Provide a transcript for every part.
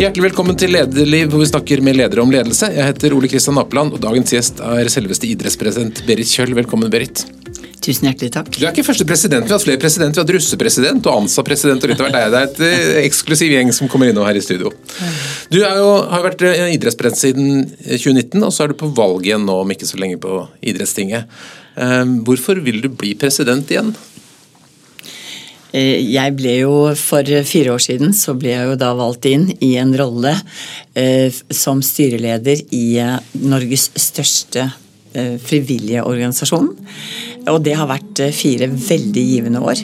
Hjertelig velkommen til Lederliv, hvor vi snakker med ledere om ledelse. Jeg heter Ole Kristian Apeland, og dagens gjest er selveste idrettspresident Berit Kjøll. Velkommen, Berit. Tusen hjertelig takk. Du er ikke første president. Vi har hatt flere presidenter. Vi har hatt russepresident og ANSA-president. og litt av hvert. Det er et eh, eksklusiv gjeng som kommer innom her i studio. Du jo, har jo vært eh, idrettspresident siden 2019, og så er du på valg igjen nå om ikke så lenge på idrettstinget. Eh, hvorfor vil du bli president igjen? Eh, jeg ble jo For fire år siden så ble jeg jo da valgt inn i en rolle eh, som styreleder i eh, Norges største eh, frivillige organisasjon. Og det har vært eh, fire veldig givende år.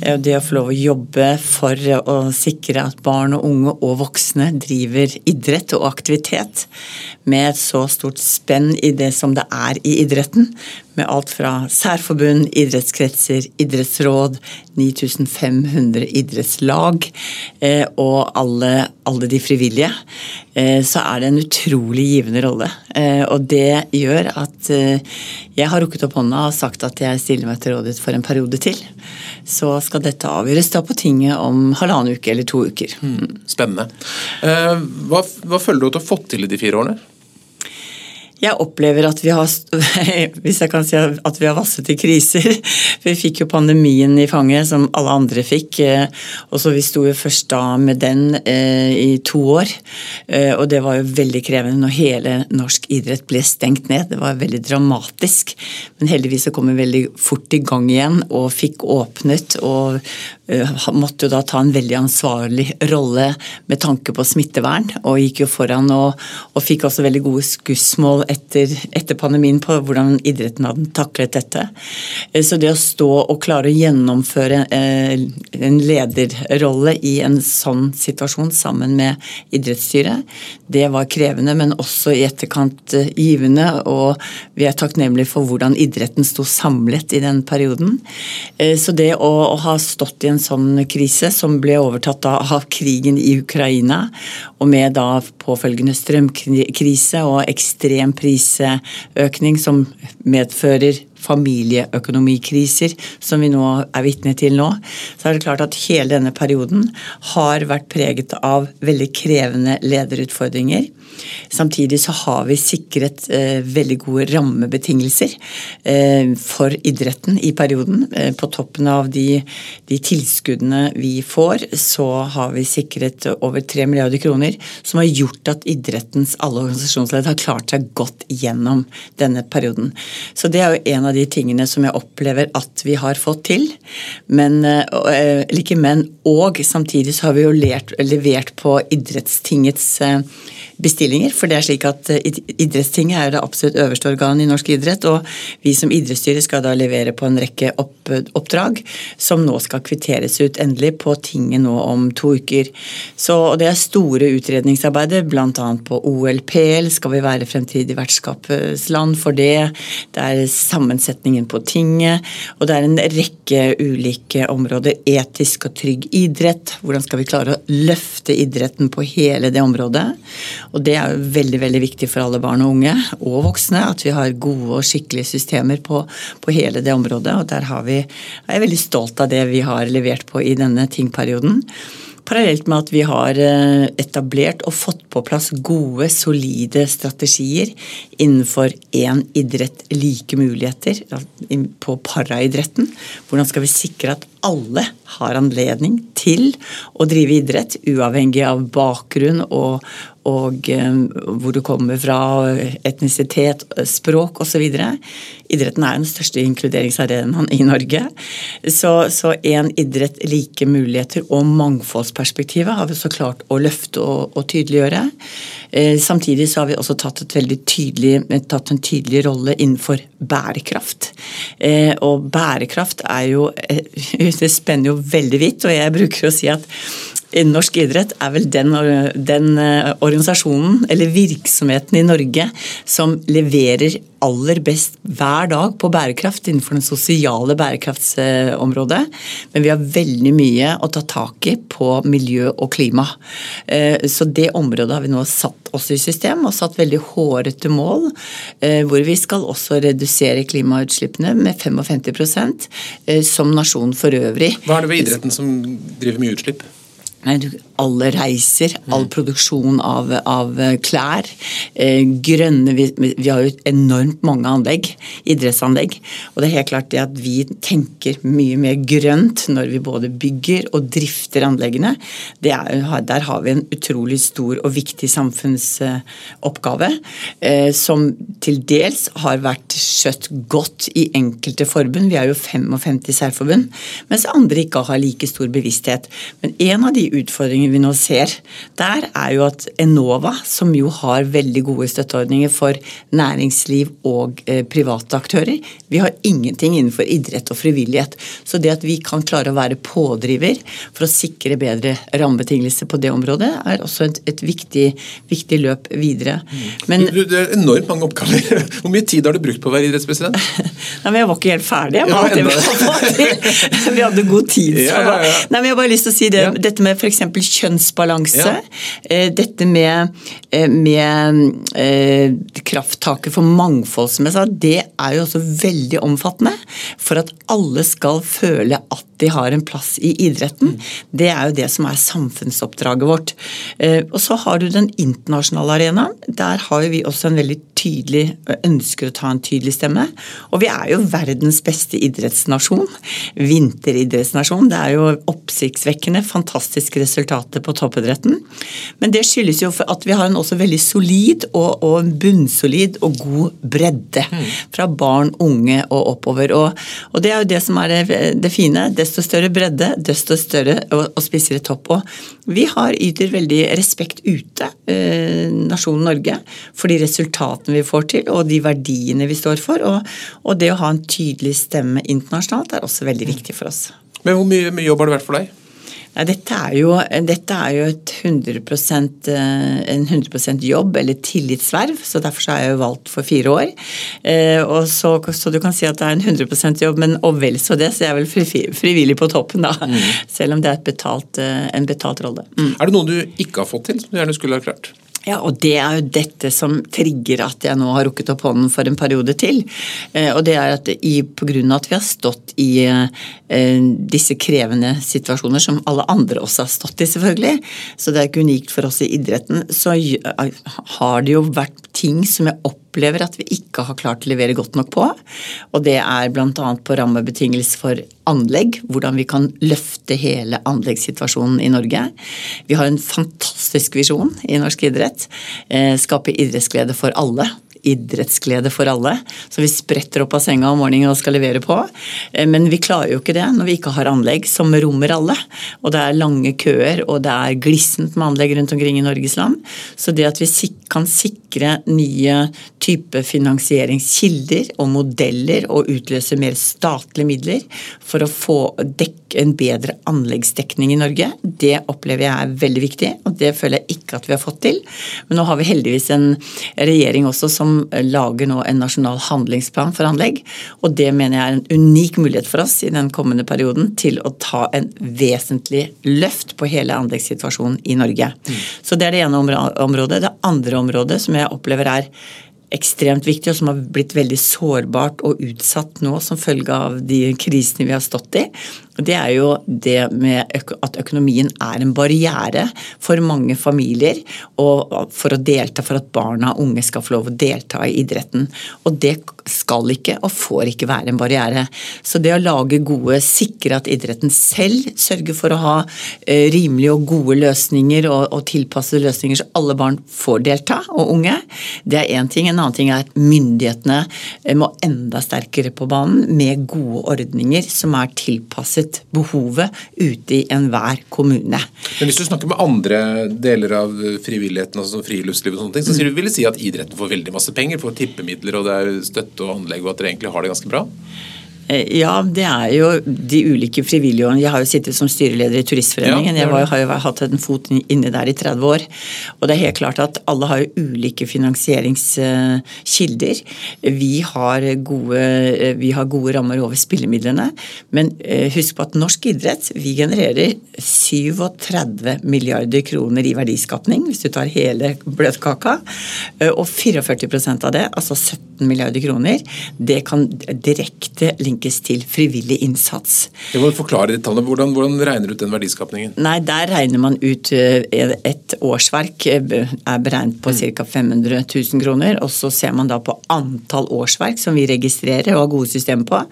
Eh, det å få lov å jobbe for å sikre at barn og unge og voksne driver idrett og aktivitet med et så stort spenn i det som det er i idretten, med alt fra særforbund, idrettskretser, idrettsråd, 9500 idrettslag eh, og alle, alle de frivillige, så er det en utrolig givende rolle. Og det gjør at jeg har rukket opp hånda og sagt at jeg stiller meg til rådighet for en periode til. Så skal dette avgjøres da på tinget om halvannen uke eller to uker. Mm. spennende. Hva, hva føler du at du har fått til i de fire årene? Jeg opplever at vi har hvis jeg kan si at vi har vasset i kriser. Vi fikk jo pandemien i fanget, som alle andre fikk. Eh, og så Vi sto jo først da med den eh, i to år. Eh, og det var jo veldig krevende når hele norsk idrett ble stengt ned. Det var veldig dramatisk. Men heldigvis så kom vi veldig fort i gang igjen og fikk åpnet. Og måtte jo da ta en veldig ansvarlig rolle med tanke på smittevern. Og gikk jo foran og, og fikk også veldig gode skussmål etter, etter, pandemien på hvordan idretten hadde taklet dette. Eh, så det å stå og klare å gjennomføre eh, en lederrolle i en sånn situasjon sammen med idrettsstyret, det var krevende, men også i etterkant eh, givende. Og vi er takknemlige for hvordan idretten sto samlet i den perioden. Så det å, å ha stått i en sånn krise, som ble overtatt av krigen i Ukraina, og med da påfølgende strømkrise og ekstrem prisøkning som medfører familieøkonomikriser, som vi nå er vitne til nå, så er det klart at hele denne perioden har vært preget av veldig krevende lederutfordringer. Samtidig så har vi sikret eh, veldig gode rammebetingelser eh, for idretten i perioden. Eh, på toppen av de, de, tilskuddene vi får, så har vi sikret over 3 milliarder kroner, som har gjort at idrettens alle organisasjonsledd har klart seg godt gjennom denne perioden. Så det er jo en av de tingene som jeg opplever at vi har fått til. Men, eh, like men, og samtidig så har vi jo lert, levert på idrettstingets eh, bestillinger. For det er slik at eh, Idrettstinget er det absolutt øverste organet i norsk idrett. Og vi som idrettsstyre skal da levere på en rekke oppdrag som nå skal kvitteres ut endelig på tinget nå om to uker. Så Det er store utredningsarbeider, bl.a. på OLPL skal vi være fremtidig vertskapsland for det. Det er sammensetningen på tinget, og det er en rekke ulike områder. Etisk og trygg idrett. Hvordan skal vi klare å løfte idretten på hele det området? Og det er jo veldig veldig viktig for alle barn og unge, og voksne, at vi har gode og skikkelige systemer på, på hele det området. Og der vi, er jeg veldig stolt av det vi har levert på i denne tingperioden. Parallelt med at vi har eh, etablert og fått på plass gode, solide strategier innenfor én idrett, like muligheter på paraidretten. Hvordan skal vi sikre at alle har anledning til å drive idrett, uavhengig av bakgrunn og, og eh, hvor du kommer fra, etnisitet, språk osv. Idretten er den største inkluderingsarenaen i Norge. Så én idrett, like muligheter og mangfoldsperspektivet har vi så klart å løfte og, og tydeliggjøre. Eh, samtidig så har vi også tatt, tydelig, tatt en tydelig rolle innenfor bærekraft. Eh, og bærekraft er jo Det spenner jo veldig vidt, og jeg bruker å si at Norsk idrett er vel den, den, eh, organisasjonen eller virksomheten i Norge som leverer aller best hver dag på bærekraft innenfor den sosiale bærekraftsområdet. Men vi har veldig mye å ta tak i på miljø og klima. Eh, så det området har vi nå satt oss i system og satt veldig hårete mål. Eh, hvor vi skal også redusere klimautslippene med 55% som nasjon for øvrig. Hva er det ved idretten som driver mye utslipp? Nei, du, alle reiser, all produksjon av, av klær. Eh, grønne vi, vi, har jo enormt mange anlegg, idrettsanlegg. Og det er helt klart det at vi tenker mye mer grønt når vi både bygger og drifter anleggene. Er, der har vi en utrolig stor og viktig samfunnsoppgave eh, som til dels har vært skjøtt godt i enkelte forbund. Vi er jo 55 særforbund, mens andre ikke har like stor bevissthet. Men en av de utfordringene vi nå ser der, er jo at Enova, som jo har veldig gode støtteordninger for næringsliv og eh, private aktører, vi har ingenting innenfor idrett og frivillighet. Så det at vi kan klare å være pådriver for å sikre bedre rammebetingelser på det området, er også et, et viktig, viktig, løp videre. Men, du, det er enormt mange oppgaver. Hvor mye tid har du brukt på å være idrettspresident? Nei, men Jeg var ikke helt ferdig. Jeg ja, vi, vi hadde god tid. Ja, ja, Nei, men jeg har bare lyst til å si det, Dette med f.eks. kjønnsbalanse. ja. dette med, eh, med eh, krafttaket for mangfold, som jeg sa, det er jo også veldig omfattende. For at alle skal føle at de har en plass i idretten. Det er jo det som er samfunnsoppdraget vårt. Og så har du den internasjonale arenaen. Der har vi også en veldig tydelig ønsker å ta en tydelig stemme. Og vi er jo verdens beste idrettsnasjon. Vinteridrettsnasjon. Det er jo oppsiktsvekkende fantastiske resultater på toppidretten. Men det skyldes jo for at vi har en også veldig solid og, og bunnsolid og god bredde. Fra barn, unge og oppover. Og, og det er jo det som er det, det fine. Desto større bredde, desto større og, og spissere topp. Og vi har yter veldig respekt ute, eh, nasjonen Norge, for de resultatene vi får til, og de verdiene vi står for. Og, og det å ha en tydelig stemme internasjonalt er også veldig viktig for oss. Men hvor mye, mye jobb har det vært for deg? Ja, dette, er jo, dette er jo 100 eh, en 100% jobb, eller tillitsverv, så derfor så er jeg jo valgt for fire år. Eh, så, så, du kan si at det er en 100% jobb, men og vel så det, så jeg er vel frivillig på toppen, da. Mm. Selv om det er betalt, eh, en betalt rolle. Mm. Er det noe du ikke har fått til, som du gjerne skulle ha klart? Ja, og det er jo dette som trigger at jeg nå har rukket opp hånden for en periode til. Eh, og det er at i, på grunn av at vi har stått i eh, disse krevende situasjoner, som alle andre også har stått i, selvfølgelig, så det er ikke unikt for oss i idretten, så har det jo vært ting som jeg opplever at vi ikke har klart å levere godt nok på. Og det er bl.a. på rammebetingelser for anlegg, hvordan vi kan løfte hele anleggssituasjonen i Norge. Vi har en fantastisk visjon i norsk idrett. Eh, skape idrettsglede for alle idrettsglede for alle. Så vi spretter opp av senga om morgenen og skal levere på. Eh, men vi klarer jo ikke det når vi ikke har anlegg som rommer alle. Og det er lange køer, og det er glissent med anlegg rundt omkring i Norges land. Så det at vi kan sikre nye type finansieringskilder og modeller og utløse mer statlige midler for å få en bedre anleggsdekning i Norge, det opplever jeg er veldig viktig. Og det føler jeg ikke at vi har fått til. Men nå har vi heldigvis en regjering også som som lager nå en nasjonal handlingsplan for anlegg. Og det mener jeg er en unik mulighet for oss i den kommende perioden til å ta en vesentlig løft på hele anleggssituasjonen i Norge. Mm. Så det er det ene området. Det andre området som jeg opplever er ekstremt viktig, og som har blitt veldig sårbart og utsatt nå som følge av de krisene vi har stått i, det er jo det med at økonomien er en barriere for mange familier og for å delta, for at barna og unge skal få lov å delta i idretten. Og det skal ikke og får ikke være en barriere. Så det å lage gode, sikre at idretten selv sørger for å ha eh, rimelige og gode løsninger og, og tilpassede løsninger så alle barn får delta, og unge, det er én ting. En annen ting er at myndighetene eh, må enda sterkere på banen med gode ordninger som er tilpasset behovet ute i enhver kommune. Men Hvis du snakker med andre deler av frivilligheten, altså friluftsliv og sånne ting, så sier du vil si at idretten får veldig masse penger, får tippemidler og det er støtte og anlegg, og at dere egentlig har det ganske bra? Eh, ja, det er jo de ulike frivillige Jeg har jo sittet som styreleder i Turistforeningen. Ja, jeg var, har jo hatt en fot inne der i 30 år. Og det er helt klart at alle har jo ulike finansieringskilder. Vi har gode, vi har gode rammer over spillemidlene. Men eh, husk på at norsk idrett vi genererer 37 milliarder kroner i verdiskapning, hvis du tar hele bløtkaka. Eh, og 44% av det, altså 17 milliarder kroner, det kan direkte linke tenkes til frivillig innsats. Jeg må forklare de tallene. Hvordan, hvordan regner du ut den verdiskapningen? Nei, Der regner man ut eh, et årsverk eh, er beregnet på ca. 500 000 kroner. Og så ser man da på antall årsverk som vi registrerer og har gode systemer på.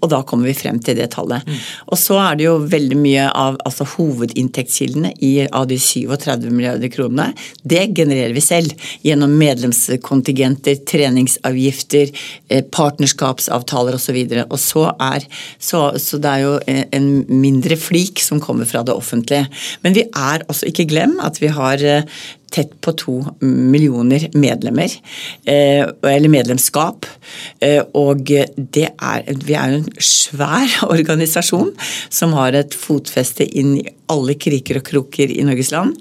Og da kommer vi frem til det tallet. Mm. Og så er det jo veldig mye av altså hovedinntektskildene i, av de 37 milliarder kronene. Det genererer vi selv gjennom medlemskontingenter, treningsavgifter, eh, partnerskapsavtaler osv. Og, så så er så, så det er jo en mindre flik som kommer fra det offentlige. Men vi er også ikke glem at vi har eh, tett på to millioner medlemmer, eh, eller medlemskap. Og det er, vi er jo en svær organisasjon som har et fotfeste inn i alle kriker og kroker i Norges land.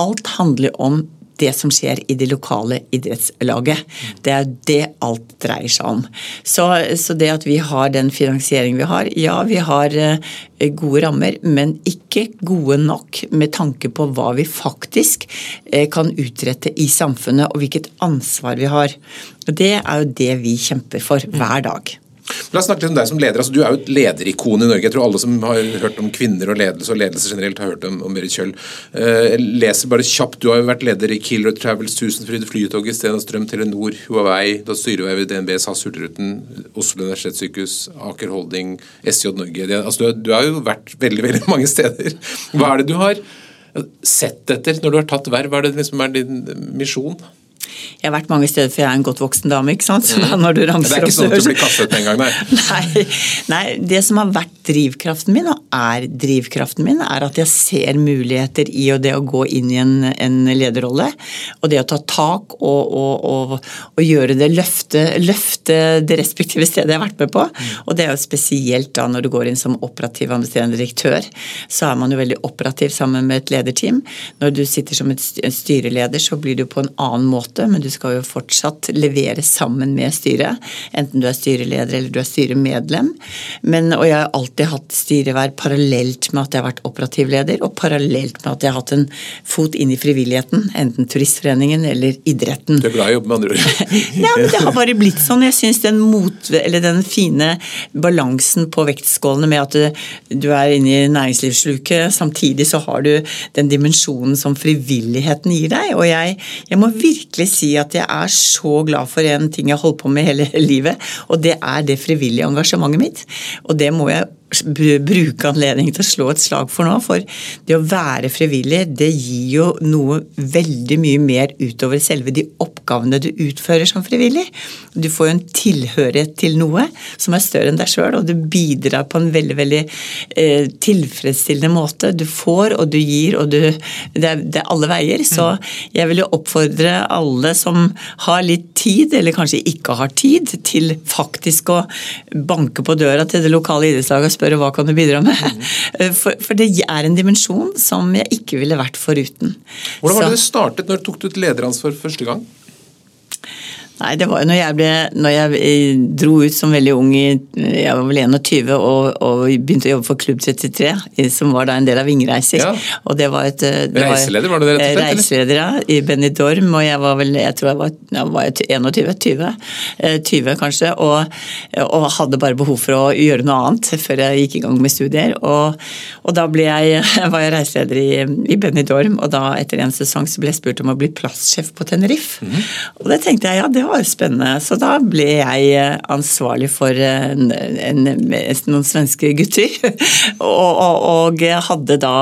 Alt handler om det som skjer i det lokale idrettslaget. Det er det alt dreier seg om. Så, så det at vi har den finansieringen vi har, ja vi har eh, gode rammer, men ikke gode nok med tanke på hva vi faktisk eh, kan utrette i samfunnet og hvilket ansvar vi har. Og Det er jo det vi kjemper for hver dag. La oss snakke litt om deg som leder. Altså, du er jo et lederikon i Norge. Jeg tror alle som har hørt om kvinner og ledelse og ledelse generelt, har hørt om, om Berit Kjøll. Uh, jeg leser bare kjapt. Du har jo vært leder i Killer Travels, Tusenfryd, Flytoget, Stena Strøm, Telenor, Huawei. Du har styreverv i DNB, SAS Hurtigruten, Oslo universitetssykehus, Aker Holding, SJ Norge. Altså, du, har, jo vært veldig, veldig mange steder. Hva er det du har sett etter når du har tatt verv? Hva er det som liksom er din misjon? Jeg har vært mange steder, for jeg er en godt voksen dame. ikke sant? Så da når du ramser Det er ikke sånn at du blir kastet en gang, nei. nei. Nei, det som har vært drivkraften min, og er drivkraften min, er at jeg ser muligheter i det å gå inn i en, en lederrolle. Og det å ta tak og, og, og, og gjøre det, løfte, løfte, det respektive stedet jeg har vært med på. Og det er jo spesielt da når du går inn som operativ administrerende direktør, så er man jo veldig operativ sammen med et lederteam. Når du sitter som et styreleder, så blir du på en annen måte, men du skal jo fortsatt levere sammen med styret. Enten du er styreleder eller du er styremedlem. Men, og jeg har alltid hatt styreverv parallelt med at jeg har vært operativ leder, og parallelt med at jeg har hatt en fot inn i frivilligheten. Enten Turistforeningen eller idretten. Du er glad i å jobbe med andre ord? ja, men det har bare blitt sånn. Jeg syns den, den fine balansen på vektskålene med at du, du er inne i næringslivssluket, samtidig så har du den dimensjonen som frivilligheten gir deg. Og jeg, jeg må virkelig si at jeg er så glad for en ting jeg har holdt på med hele livet, og det er det frivillige engasjementet mitt. Og det må jeg bruke anledningen til å slå et slag for nå. For det å være frivillig, det gir jo noe veldig mye mer utover selve de oppgavene du utfører som frivillig. Du får jo en tilhørighet til noe som er større enn deg sjøl, og du bidrar på en veldig veldig eh, tilfredsstillende måte. Du får og du gir, og du, det, er, det er alle veier. Så jeg vil jo oppfordre alle som har litt tid, eller kanskje ikke har tid, til faktisk å banke på døra til det lokale idrettslaget spørre hva kan du bidra med. Mm. For, for, det er en dimensjon som jeg ikke ville vært foruten. Hvordan var det det startet? Når du tok du ut lederansvar første gang? Nei, det var jo når jeg, ble, når jeg eh, dro ut som veldig ung, jeg var vel 21, og, og begynte å jobbe for Klubb 33, som var da en del av Vingreiser. Ja. Og det var et eh, det Reiseleder, var det det rett og slett? Reiseleder, ja. I Benidorm, og jeg var vel jeg tror jeg var, jeg var 21, 20, 20 kanskje, og, og, hadde bare behov for å gjøre noe annet før jeg gikk i gang med studier. Og, og da jeg, var jeg reiseleder i, i Benidorm, og da etter en sesong så ble jeg spurt om å bli plasssjef på Tenerife. Mm. Og det tenkte jeg ja, det var var spennende. Så da ble jeg eh, ansvarlig for en, en, noen svenske gutter. og, og, og, hadde da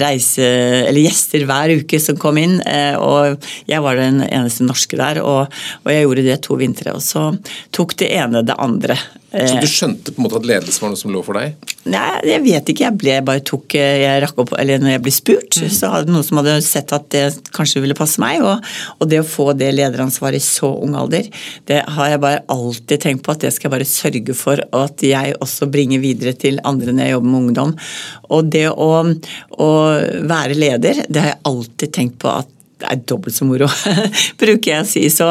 reise, gjester hver uke som kom inn. Eh, og jeg var den eneste norske der, og, og jeg gjorde det to vintre. Og så tok det ene det andre. Så du eh, skjønte på en måte at ledelse var noe som lå for deg? Nei, jeg vet ikke. Jeg ble bare tok jeg rakk opp, eller Når jeg ble spurt, mm. så hadde noen som hadde sett at det kanskje ville passe meg. Og, og det å få det lederansvaret i så ung alder, det har jeg bare alltid tenkt på at det skal jeg bare sørge for at jeg også bringer videre til andre når jeg jobber med ungdom. Og det å, å være leder, det har jeg alltid tenkt på at det er dobbelt så moro, bruker jeg å si. Så,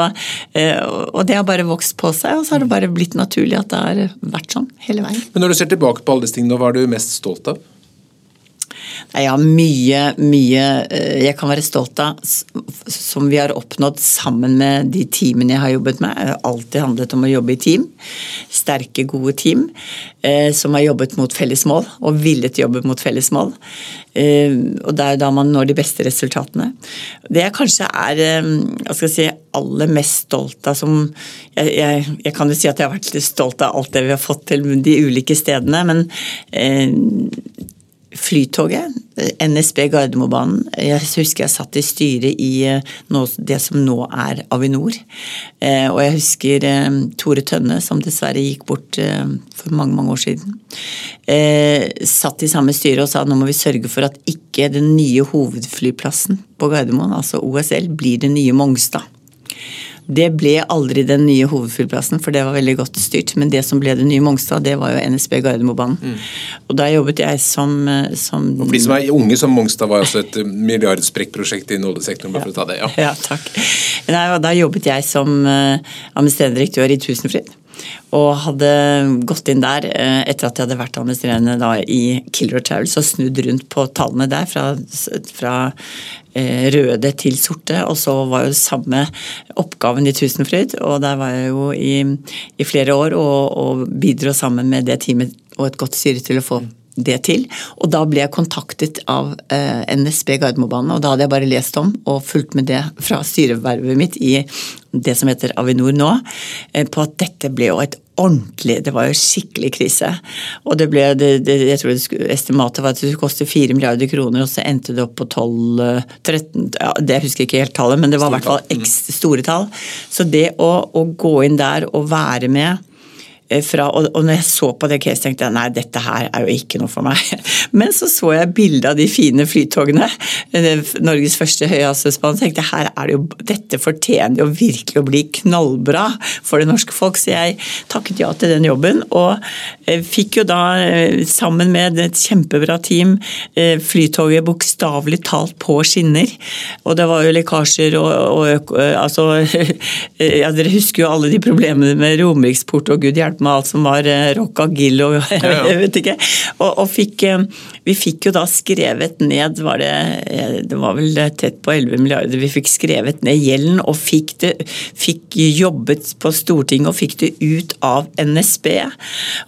eh, og det har bare vokst på seg, og så har det bare blitt naturlig at det har vært sånn hele veien. Men når du ser tilbake på alle disse tingene, hva er du mest stolt av? Jeg har mye, mye eh, jeg kan være stolt av som vi har oppnådd sammen med de teamene jeg har jobbet med. Det har alltid handlet om å jobbe i team. Sterke, gode team eh, som har jobbet mot felles mål og villet jobbe mot felles mål. Eh, og det er da man når de beste resultatene. Det jeg kanskje er jeg skal si, aller mest stolt av som jeg, jeg, jeg, kan jo si at jeg har vært stolt av alt det vi har fått til de ulike stedene, men Flytoget, NSB Gardermobanen. Jeg husker jeg satt i styret i eh, det som nå er Avinor. Eh, og jeg husker eh, Tore Tønne, som dessverre gikk bort for mange mange år siden. Satt i samme styre og sa nå må vi sørge for at ikke den nye hovedflyplassen på Gardermoen, altså OSL, blir det nye Mongstad. Det ble aldri den nye hovedflyplassen, for det var veldig godt styrt. Men det som ble det nye Mongstad, det var jo NSB Gardermobanen. Mm. Og da jobbet jeg som, eh, som Og For de som er unge som Mongstad, var altså et milliardsprekkprosjekt i oljesektoren, bare for å ta det. Ja, ja takk. Nei, da jobbet jeg som uh, administrerende direktør i Tusenfryd. Og hadde gått inn der eh, etter at jeg hadde vært administrerende da i Killer Travels og snudd rundt på tallene der fra, fra eh, røde til sorte. Og så var jo samme oppgaven i Tusenfryd, og der var jeg jo i, i flere år og, og bidro sammen med det teamet og et godt styre til å få det til. Og da ble jeg kontaktet av eh, NSB Gardermobanen, og da hadde jeg bare lest om og fulgt med det fra styrevervet mitt i det som heter Avinor nå, eh, på at dette ble jo et ordentlig Det var jo skikkelig krise. Og det ble det, det, jeg tror det estimatet var at det skulle koste 4 milliarder kroner, og så endte det opp på 12-13 ja, Det husker jeg ikke helt tallet, men det var i hvert fall store tall. Så det å, å gå inn der og være med Eh, fra, og, og når jeg så på det caset, tenkte jeg nei, dette her er jo ikke noe for meg. Men så så jeg bildet av de fine flytogene, eh, Norges første høyhastighetsbane, tenkte her er det jo, dette fortjener jo virkelig å bli knallbra for det norske folk. Så jeg takket ja til den jobben, og eh, fikk jo da, sammen med et kjempebra team, flytoget bokstavelig talt på skinner. Og det var jo lekkasjer og, og altså ja, Dere husker jo alle de problemene med Romeriksport og gud hjelpe med alt som var rock rock gill og jeg vet ikke. Og, og fikk, eh, vi fikk jo da skrevet ned, var det, eh, det var vel tett på 11 milliarder, vi fikk skrevet ned gjelden og fikk, det, fikk jobbet på Stortinget og fikk det ut av NSB.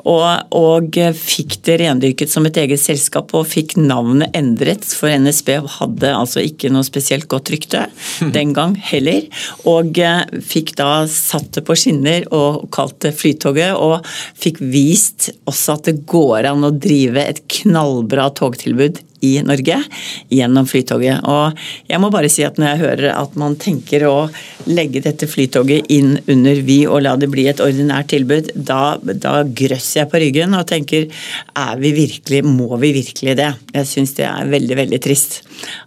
Og, og fikk det rendyrket som et eget selskap og fikk navnet endret, for NSB hadde altså ikke noe spesielt godt rykte den gang heller. Og fikk da satt det på skinner og kalt det Flytoget og fikk vist også at det går an å drive et knallbra togtilbud i Norge gjennom Flytoget. Og jeg må bare si at når jeg hører at man tenker å legge dette Flytoget inn under Vy og la det bli et ordinært tilbud, da, da grøsser jeg på ryggen og tenker er vi virkelig, må vi virkelig det? Jeg syns det er veldig, veldig trist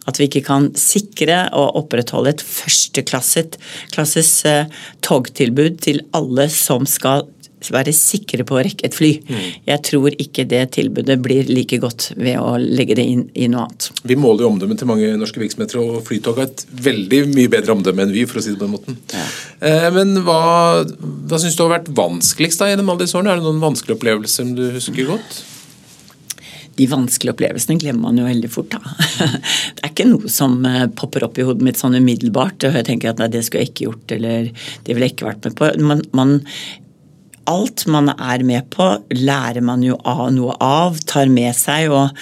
at vi ikke kan sikre og opprettholde et førsteklasses eh, togtilbud til alle som skal være sikre på å rekke et fly. Mm. Jeg tror ikke det tilbudet blir like godt ved å legge det inn i noe annet. Vi måler jo omdømmet til mange norske virksomheter, og Flytog har et veldig mye bedre omdømme enn vi, for å si det på den måten. Ja. Eh, men hva, hva syns du har vært vanskeligst da gjennom alle disse årene? Er det noen vanskelige opplevelser som du husker godt? de vanskelige opplevelsene glemmer man jo veldig fort. Da. Det er ikke noe som eh, popper opp i hodet mitt sånn umiddelbart. og Jeg tenker at nei, det skulle jeg ikke gjort, eller det ville jeg ikke vært med på. Man, man alt man er med på, lærer man jo av noe av, tar med seg. og,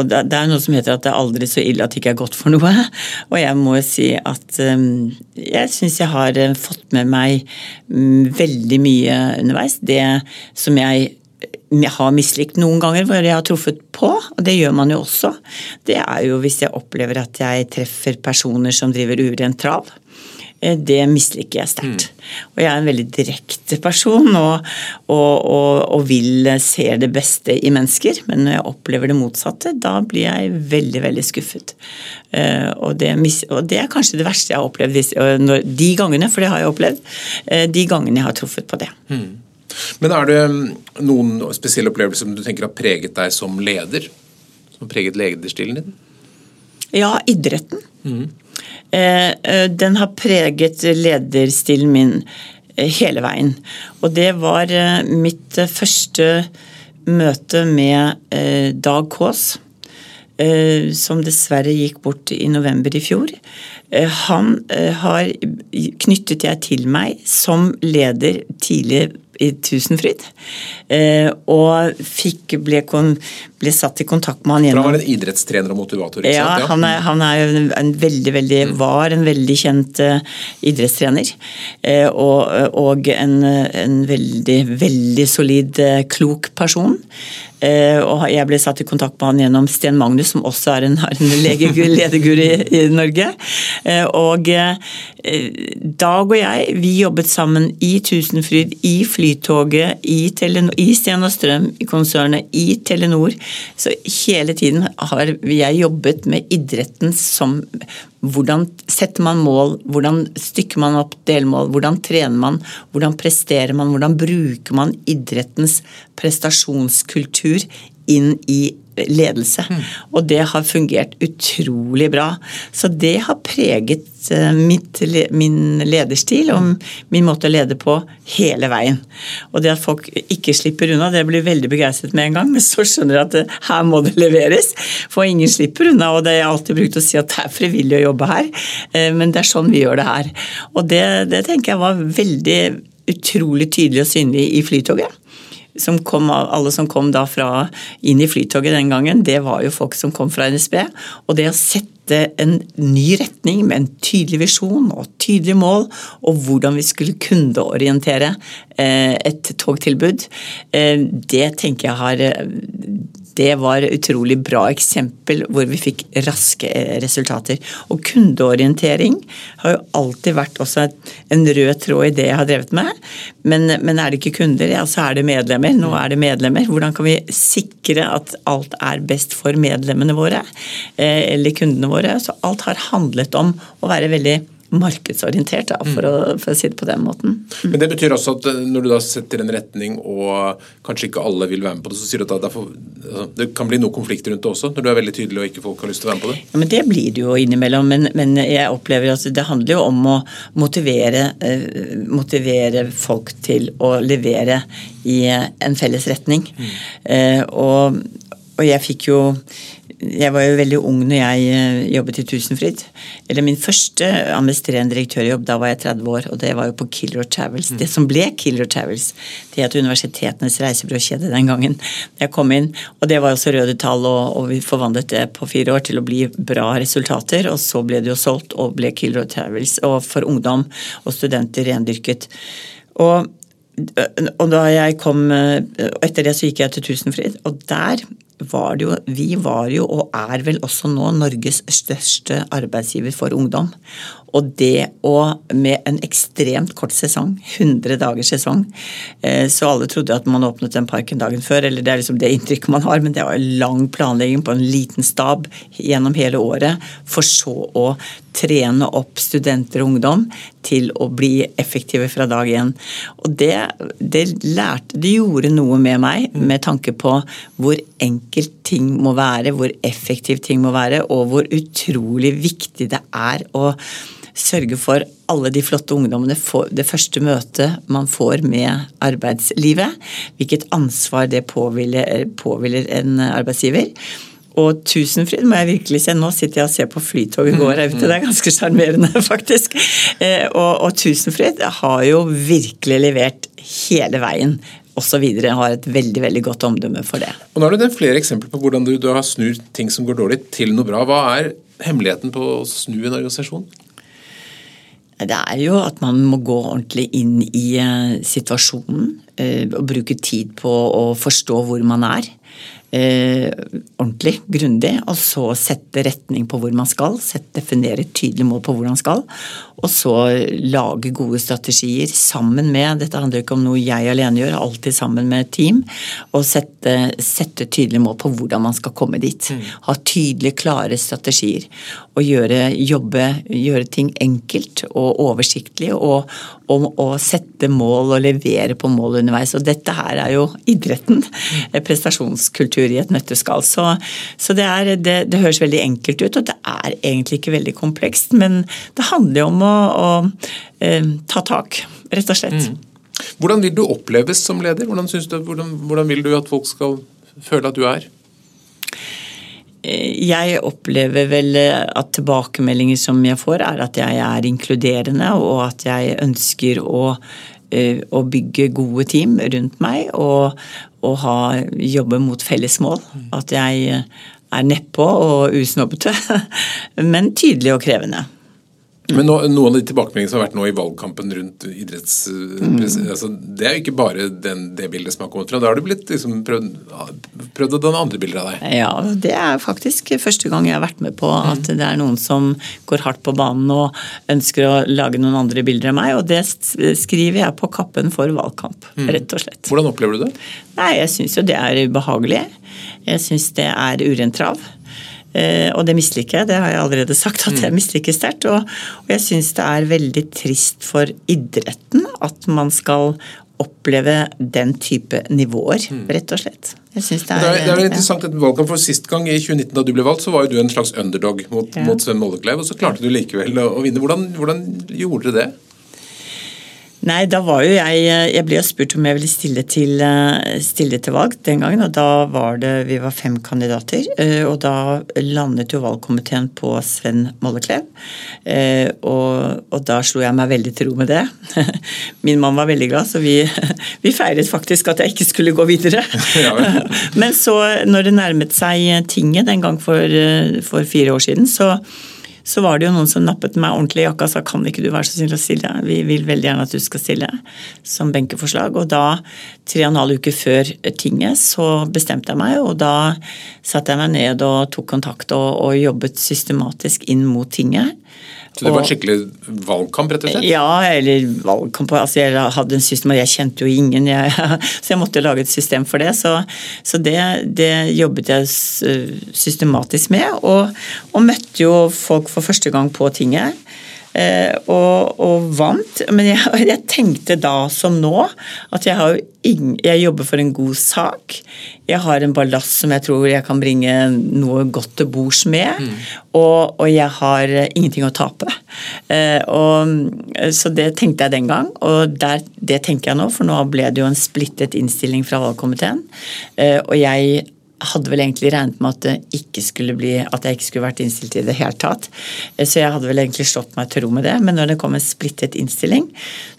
og det, er noe som heter at det er aldri så ille at det ikke er godt for noe. Og jeg må si at um, jeg syns jeg har eh, fått med meg um, veldig mye underveis. Det som jeg har mislikt noen ganger, hvor jeg har truffet på, og det gjør man jo også, det er jo hvis jeg opplever at jeg treffer personer som driver urent trav. Eh, det misliker jeg sterkt. Mm. Og jeg er en veldig direkte person og, og, og, og, vil se det beste i mennesker. Men når jeg opplever det motsatte, da blir jeg veldig, veldig skuffet. Eh, og det, og det er kanskje det verste jeg har opplevd de gangene, for det har jeg opplevd, eh, de gangene jeg har truffet på det. Mm. Men er det noen spesielle opplevelser som du tenker har preget deg som leder? Som har preget lederstilen din? Ja, idretten. Mm. Eh, eh, den har preget lederstilen min eh, hele veien. Og det var mitt første møte med Dag Kaas. som dessverre gikk bort i november i fjor. Han har knyttet jeg til meg som leder tidlig i Tusenfryd. Og fikk, ble, ble, satt i kontakt med han gjennom Han var en idrettstrener og motivator? ikke ja, sant? Ja, han er, han er en, en veldig, veldig, mm. var en veldig kjent uh, idrettstrener. Uh, og, og en, en, veldig, veldig solid, uh, klok person. Eh, og jeg ble satt i kontakt med han gjennom Sten Magnus, som også er en, en lederguru i, i, Norge. Eh, og eh, Dag og jeg vi jobbet sammen i Tusenfryd, i Flytoget, i, Telenor, i Sten og Strøm, i konsernet, i Telenor. Så hele tiden har jeg jobbet med idretten som hvordan setter man mål, hvordan stykker man opp delmål, hvordan trener man, hvordan presterer man, hvordan bruker man idrettens prestasjonskultur inn i ledelse. Mm. Og det har fungert utrolig bra. Så det har preget eh, mitt, min lederstil og min måte å lede på hele veien. Og det at folk ikke slipper unna, det blir veldig begeistret med en gang, men så skjønner jeg at det, her må det leveres. For ingen slipper unna, og det har jeg alltid brukt å si at det er frivillig å jobbe her, eh, men det er sånn vi gjør det her. Og det, det tenker jeg var veldig utrolig tydelig og synlig i Flytoget som kom, alle som kom da fra inn i Flytoget den gangen, det var jo folk som kom fra NSB. Og det å sette en ny retning med en tydelig visjon og tydelige mål, og hvordan vi skulle kundeorientere eh, et togtilbud, eh, det tenker jeg har det var et utrolig bra eksempel hvor vi fikk raske eh, resultater. Og kundeorientering har jo alltid vært også en rød tråd i det jeg har drevet med. Men, men er det ikke kunder, ja så er det medlemmer. Nå er det medlemmer. Hvordan kan vi sikre at alt er best for medlemmene våre eh, eller kundene våre? Så alt har handlet om å være veldig markedsorientert, da, for, å, for, å, si det på den måten. Mm. Men Det betyr også at eh, når du da setter en retning og kanskje ikke alle vil være med på det, så sier du at det, altså, det kan bli noe konflikt rundt det også, når du er veldig tydelig og ikke folk har lyst til å være med på det? Ja, men Det blir det jo innimellom, men, men jeg opplever at det handler jo om å motivere, eh, motivere folk til å levere i en felles retning. Mm. Eh, og, og jeg fikk jo jeg var jo veldig ung når jeg eh, jobbet i Tusenfryd. Eller min første administrerende direktørjobb, da var jeg 30 år, og det var jo på Killer Travels. Mm. Det som ble Killer Travels, det het Universitetenes reisebyråkjede den gangen jeg kom inn. Og det var også røde tall, og, og, vi forvandlet det på fire år til å bli bra resultater. Og så ble det jo solgt og ble Killer Travels, og for ungdom og studenter rendyrket. Og og da jeg kom Etter det så gikk jeg til Tusenfryd, og der var det jo Vi var jo, og er vel også nå, Norges største arbeidsgiver for ungdom. Og det å med en ekstremt kort sesong, 100 dagers sesong eh, Så alle trodde at man åpnet den parken dagen før, eller det er liksom det inntrykket man har, men det var lang planlegging på en liten stab gjennom hele året, for så å trene opp studenter og ungdom til å bli effektive fra dag én. Og det, det lærte Det gjorde noe med meg med tanke på hvor enkelt ting må være, hvor effektivt ting må være, og hvor utrolig viktig det er å sørge for alle de flotte ungdommene får det første møtet man får med arbeidslivet. Hvilket ansvar det påhviler, påhviler en arbeidsgiver. Og Tusenfryd må jeg virkelig se. Nå sitter jeg og ser på Flytoget går her ute. Det er ganske sjarmerende, faktisk. Eh, og, og Tusenfryd har jo virkelig levert hele veien osv. har et veldig veldig godt omdømme for det. Og Nå har du nevnt flere eksempler på hvordan du, du har snudd ting som går dårlig, til noe bra. Hva er hemmeligheten på å snu en organisasjon? Det er jo at man må gå ordentlig inn i eh, situasjonen eh, og bruke tid på å forstå hvor man er eh, ordentlig, grundig, og så sette retning på hvor man skal. Definere et tydelig mål på hvor man skal. Og så lage gode strategier sammen med Dette handler ikke om noe jeg alene gjør, alltid sammen med et team. Og sette, sette tydelige mål på hvordan man skal komme dit. Mm. Ha tydelige, klare strategier. Og gjøre, jobbe, gjøre ting enkelt og oversiktlig. Og, og, og, sette mål og levere på mål underveis. Og dette her er jo idretten. Mm. Prestasjonskultur i et nøtteskall. Så, så det, er, det, det høres veldig enkelt ut, og det er egentlig ikke veldig komplekst. Men det handler jo om å å, eh, ta tak, rett og slett. Mm. Hvordan vil du oppleves som leder? Hvordan, du, hvordan, hvordan vil du at folk skal føle at du er? Jeg opplever vel at tilbakemeldinger som jeg får, er at jeg er inkluderende, og at jeg ønsker å, eh, å bygge gode team rundt meg og, og ha, jobbe mot felles mål. At jeg er nedpå og usnobbete, men tydelig og krevende. Men nå, noen av de tilbakemeldingene som har vært nå i valgkampen rundt idretts... Mm. Altså, det er jo ikke bare den, det bildet som har kommet fra. Da har du blitt liksom, prøvd, prøvd å danne andre bilder av deg. Ja, det er faktisk første gang jeg har vært med på mm. at det er noen som går hardt på banen og ønsker å lage noen andre bilder av meg. Og det skriver jeg på kappen for valgkamp, mm. rett og slett. Hvordan opplever du det? Nei, Jeg syns jo det er ubehagelig. Jeg syns det er urent trav. Eh, og det misliker jeg, det har jeg allerede sagt at jeg mm. misliker sterkt. Og, og jeg syns det er veldig trist for idretten at man skal oppleve den type nivåer, mm. rett og slett. Jeg synes det, er, det, er, det er interessant at valgkamp for Sist gang, i 2019 da du ble valgt, så var jo du en slags underdog mot, ja. mot Sven Mollekleiv, og så klarte du likevel å, vinne. Hvordan, hvordan gjorde dere det? Nei, da var jo jeg Jeg ble jo spurt om jeg ville stille til, eh, stille til valg den gangen. Og da var det Vi var fem kandidater. Eh, og da landet jo valgkomiteen på Sven Molleklev. Eh, og, og, da slo jeg meg veldig til ro med det. Min mann var veldig glad, så vi, vi feiret faktisk at jeg ikke skulle gå videre. Men så, når det nærmet seg tinget den gang for, for fire år siden, så så var det jo noen som nappet meg ordentlig i jakka og sa kan ikke du være så snill å stille, vi vil veldig gjerne at du skal stille som benkeforslag. Og da, tre og en halv uke før tinget, så bestemte jeg meg, og da satte jeg meg ned og tok kontakt og, og jobbet systematisk inn mot tinget. Så det var en skikkelig valgkamp, rett og slett? Ja, eller valgkamp altså Jeg hadde en system, og jeg kjente jo ingen, jeg, så jeg måtte lage et system for det. Så, så det, det, jobbet jeg systematisk med, og, og møtte jo folk for første gang på tinget. Eh, og, og, vant. Men jeg, jeg, tenkte da som nå at jeg, ingen, jeg, jobber for en god sak. Jeg har en ballast som jeg tror jeg kan bringe noe godt til bords med. Mm. Og, og, jeg har ingenting å tape. Eh, så det tenkte jeg den gang, og der, det tenker jeg nå. For nå ble det jo en splittet innstilling fra valgkomiteen. Eh, og jeg hadde vel egentlig regnet med at, ikke skulle bli, at jeg ikke skulle vært innstilt i det hele tatt. Så jeg hadde vel egentlig slått meg til ro med det. Men når det kom en splittet innstilling,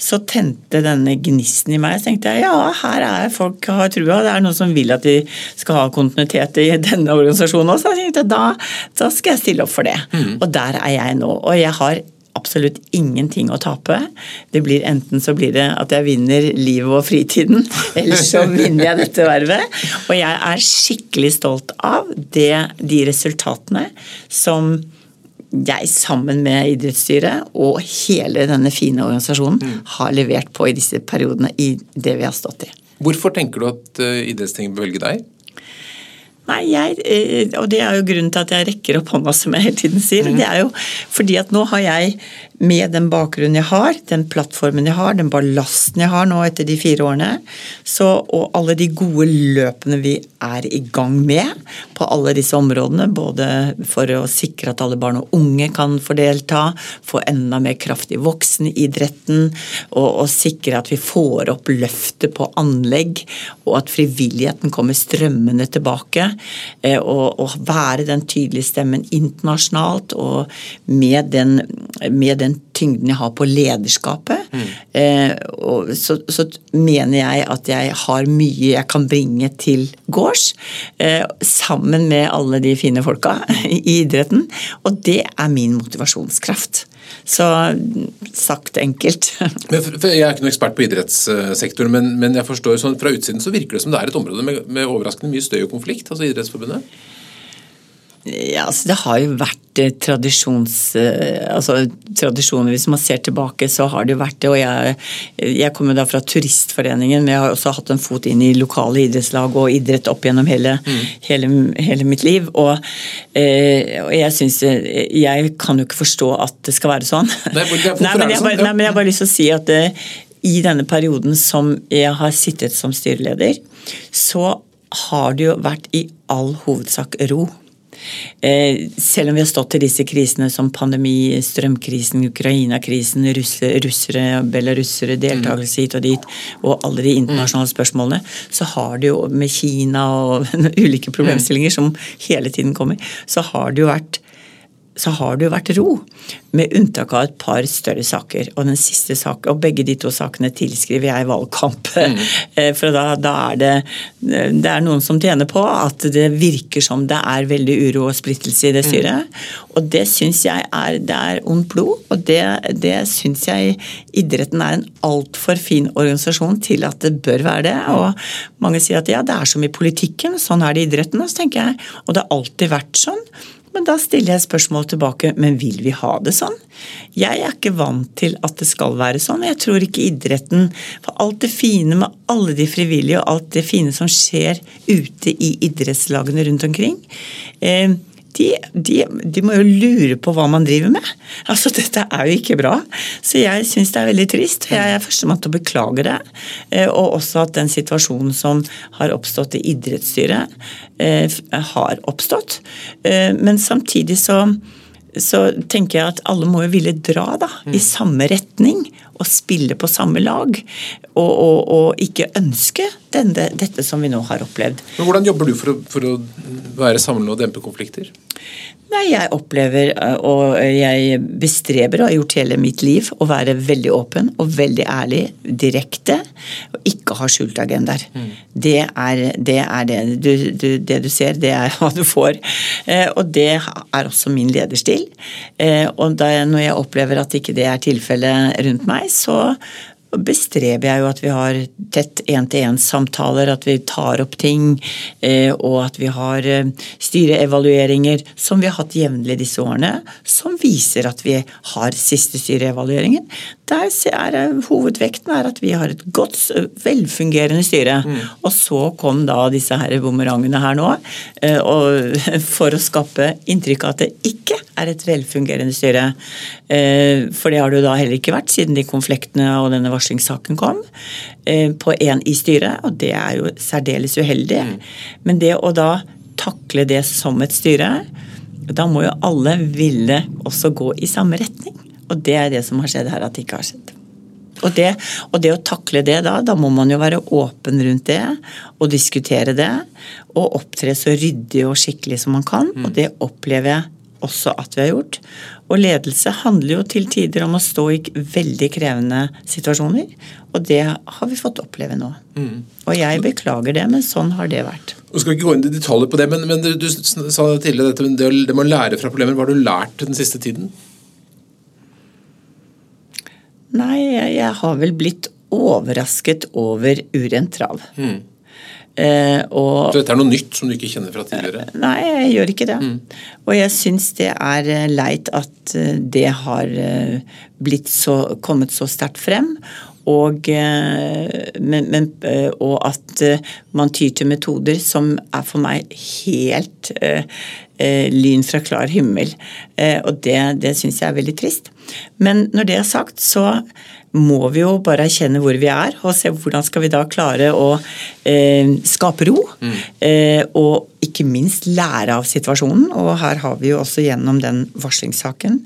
så tente denne gnisten i meg. Så tenkte jeg ja, her er folk har trua. Det er noen som vil at de skal ha kontinuitet i denne organisasjonen også. Så jeg tenkte da, da skal jeg stille opp for det. Mm. Og der er jeg nå. Og jeg har absolutt ingenting å tape. Det blir Enten så blir det at jeg vinner livet og fritiden, eller så vinner jeg dette vervet. Og jeg er skikkelig stolt av det, de resultatene som jeg sammen med idrettsstyret og hele denne fine organisasjonen mm. har levert på i disse periodene i det vi har stått i. Hvorfor tenker du at eh, idrettstinget bør velge deg? Nei, jeg, eh, og det er jo grunnen til at jeg rekker opp hånda, som jeg hele tiden sier. Mm. Det er jo fordi at nå har jeg med den bakgrunnen jeg har, den plattformen jeg har, den ballasten jeg har nå etter de fire årene, så, og alle de gode løpene vi er i gang med på alle disse områdene, både for å sikre at alle barn og unge kan få delta, få enda mer kraft i voksenidretten, og, og sikre at vi får opp løftet på anlegg, og at frivilligheten kommer strømmende tilbake, eh, og, og være den tydelige stemmen internasjonalt, og med den, med den den tyngden jeg har på lederskapet, mm. eh, så, så, mener jeg at jeg har mye jeg kan bringe til gårds. Eh, sammen med alle de fine folka i idretten. Og det er min motivasjonskraft. Så sagt enkelt. jeg er ikke noen ekspert på idrettssektoren, men, men jeg forstår sånn, fra utsiden så virker det som det er et område med, med overraskende mye støy og konflikt, altså Idrettsforbundet? Ja, altså Det har jo vært eh, tradisjons... Eh, altså tradisjoner, Hvis man ser tilbake, så har det jo vært det. og Jeg, jeg kommer da fra Turistforeningen, men jeg har også hatt en fot inn i lokale idrettslag og idrett opp gjennom hele, mm. hele, hele mitt liv. Og, eh, og jeg syns Jeg kan jo ikke forstå at det skal være sånn. Nei, nei, men, jeg, bare, nei, men jeg har bare lyst til å si at i denne perioden som jeg har sittet som styreleder, så har det jo vært i all hovedsak ro. Eh, selv om vi har stått i disse krisene som pandemi, strømkrisen, Ukraina-krisen, russere, belarusere, deltakelse hit og dit, og alle de internasjonale spørsmålene, så har det jo med Kina og ulike problemstillinger som hele tiden kommer, så har det jo vært så har det jo vært ro, med unntak av et par større saker. Og den siste sak, og begge de to sakene tilskriver jeg valgkamp. Mm. Eh, for da, da, er det det er noen som tjener på at det virker som det er veldig uro og splittelse i det mm. styret. Mm. Og det syns jeg er, det er ondt blod, og det, det syns jeg idretten er en altfor fin organisasjon til at det bør være det. Mm. Og mange sier at ja, det er som i politikken, sånn er det i idretten. Og så tenker jeg, og det har alltid vært sånn. Men da stiller jeg spørsmål tilbake, men vil vi ha det sånn? Jeg er ikke vant til at det skal være sånn. Jeg tror ikke idretten For alt det fine med alle de frivillige og alt det fine som skjer ute i idrettslagene rundt omkring eh, de, de, de, må jo lure på hva man driver med. Altså, Dette er jo ikke bra. Så jeg syns det er veldig trist. Jeg er førstemann til å beklage det. Eh, og også at den situasjonen som har oppstått i idrettsstyret, eh, har oppstått. Eh, men samtidig så så tenker jeg at alle må jo ville dra da, i samme retning og spille på samme lag. Og, og, og ikke ønske denne, dette som vi nå har opplevd. Men Hvordan jobber du for å, for å være samlende og dempe konflikter? Nei, Jeg opplever, eh, og jeg bestreber, og har gjort hele mitt liv, å være veldig åpen og veldig ærlig, direkte, og ikke ha skjulte agendaer. Mm. Det, er, det er det. Du, du, det du ser, det er hva du får. Eh, og det er også min lederstil. Eh, og da, når jeg opplever at ikke det er tilfellet rundt meg, så bestreber jeg jo at vi har tett én-til-én-samtaler, at vi tar opp ting, eh, og at vi har eh, styreevalueringer som vi har hatt jevnlig disse årene, som viser at vi har siste styreevalueringen. Der er eh, Hovedvekten er at vi har et godt, velfungerende styre. Mm. Og så kom da disse her bumerangene her nå, for å skape inntrykk av at det ikke er et velfungerende styre. For det har det jo da heller ikke vært, siden de konfliktene og denne varslingssaken kom, eh, på én i styret, og det er jo særdeles uheldig. Mm. Men det å da takle det som et styre, da må jo alle ville også gå i samme retning. Og det er det som har skjedd her, at det ikke har skjedd. Og det, og det, å takle det da, da må man jo være åpen rundt det og diskutere det. Og opptre så ryddig og skikkelig som man kan. Mm. Og det opplever jeg også at vi har gjort. Og ledelse handler jo til tider om å stå i veldig krevende situasjoner. Og det har vi fått oppleve nå. Mm. Og jeg beklager det, men sånn har det vært. Nå skal vi ikke gå inn i detaljer på det, men, men du, du, sa tidligere dette, det, det med å lære fra problemer. Hva har du lært den siste tiden? Nei, jeg, har vel blitt overrasket over urent trav. Mm. Eh, og, så dette er noe nytt som du ikke kjenner fra tidligere? Eh, nei, jeg gjør ikke det. Mm. Og jeg syns det er eh, leit at eh, det har blitt så, kommet så sterkt frem. Og, men, men, og, at man tyr til metoder som er for meg helt lyn fra klar himmel. Eh, og det, det syns jeg er veldig trist. Men når det er sagt, så må vi jo bare erkjenne hvor vi er, og se hvordan skal vi da klare å eh, skape ro. Mm. Eh, og ikke minst lære av situasjonen. Og her har vi jo også gjennom den varslingssaken,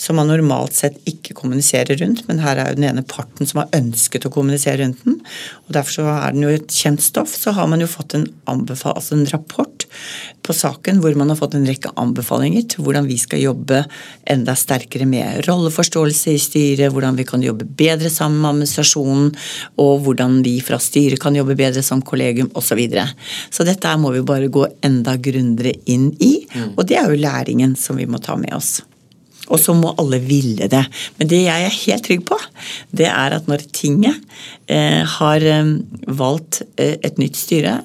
som man normalt sett ikke kommuniserer rundt, men her er jo den ene parten som har ønsket å kommunisere rundt den. og Derfor så er den jo et kjent stoff. Så har man jo fått en, altså en rapport på saken hvor man har fått en rekke anbefalinger til hvordan vi skal jobbe enda sterkere med rolleforståelse i styret, hvordan vi kan jobbe bedre sammen med administrasjonen, og hvordan vi fra styret kan jobbe bedre som kollegium osv. Så, videre. så dette må vi bare gå enda grundigere inn i. Mm. Og det er jo læringen som vi må ta med oss. Og så må alle ville det. Men det jeg er helt trygg på, det er at når tinget eh, har eh, valgt eh, et nytt styre,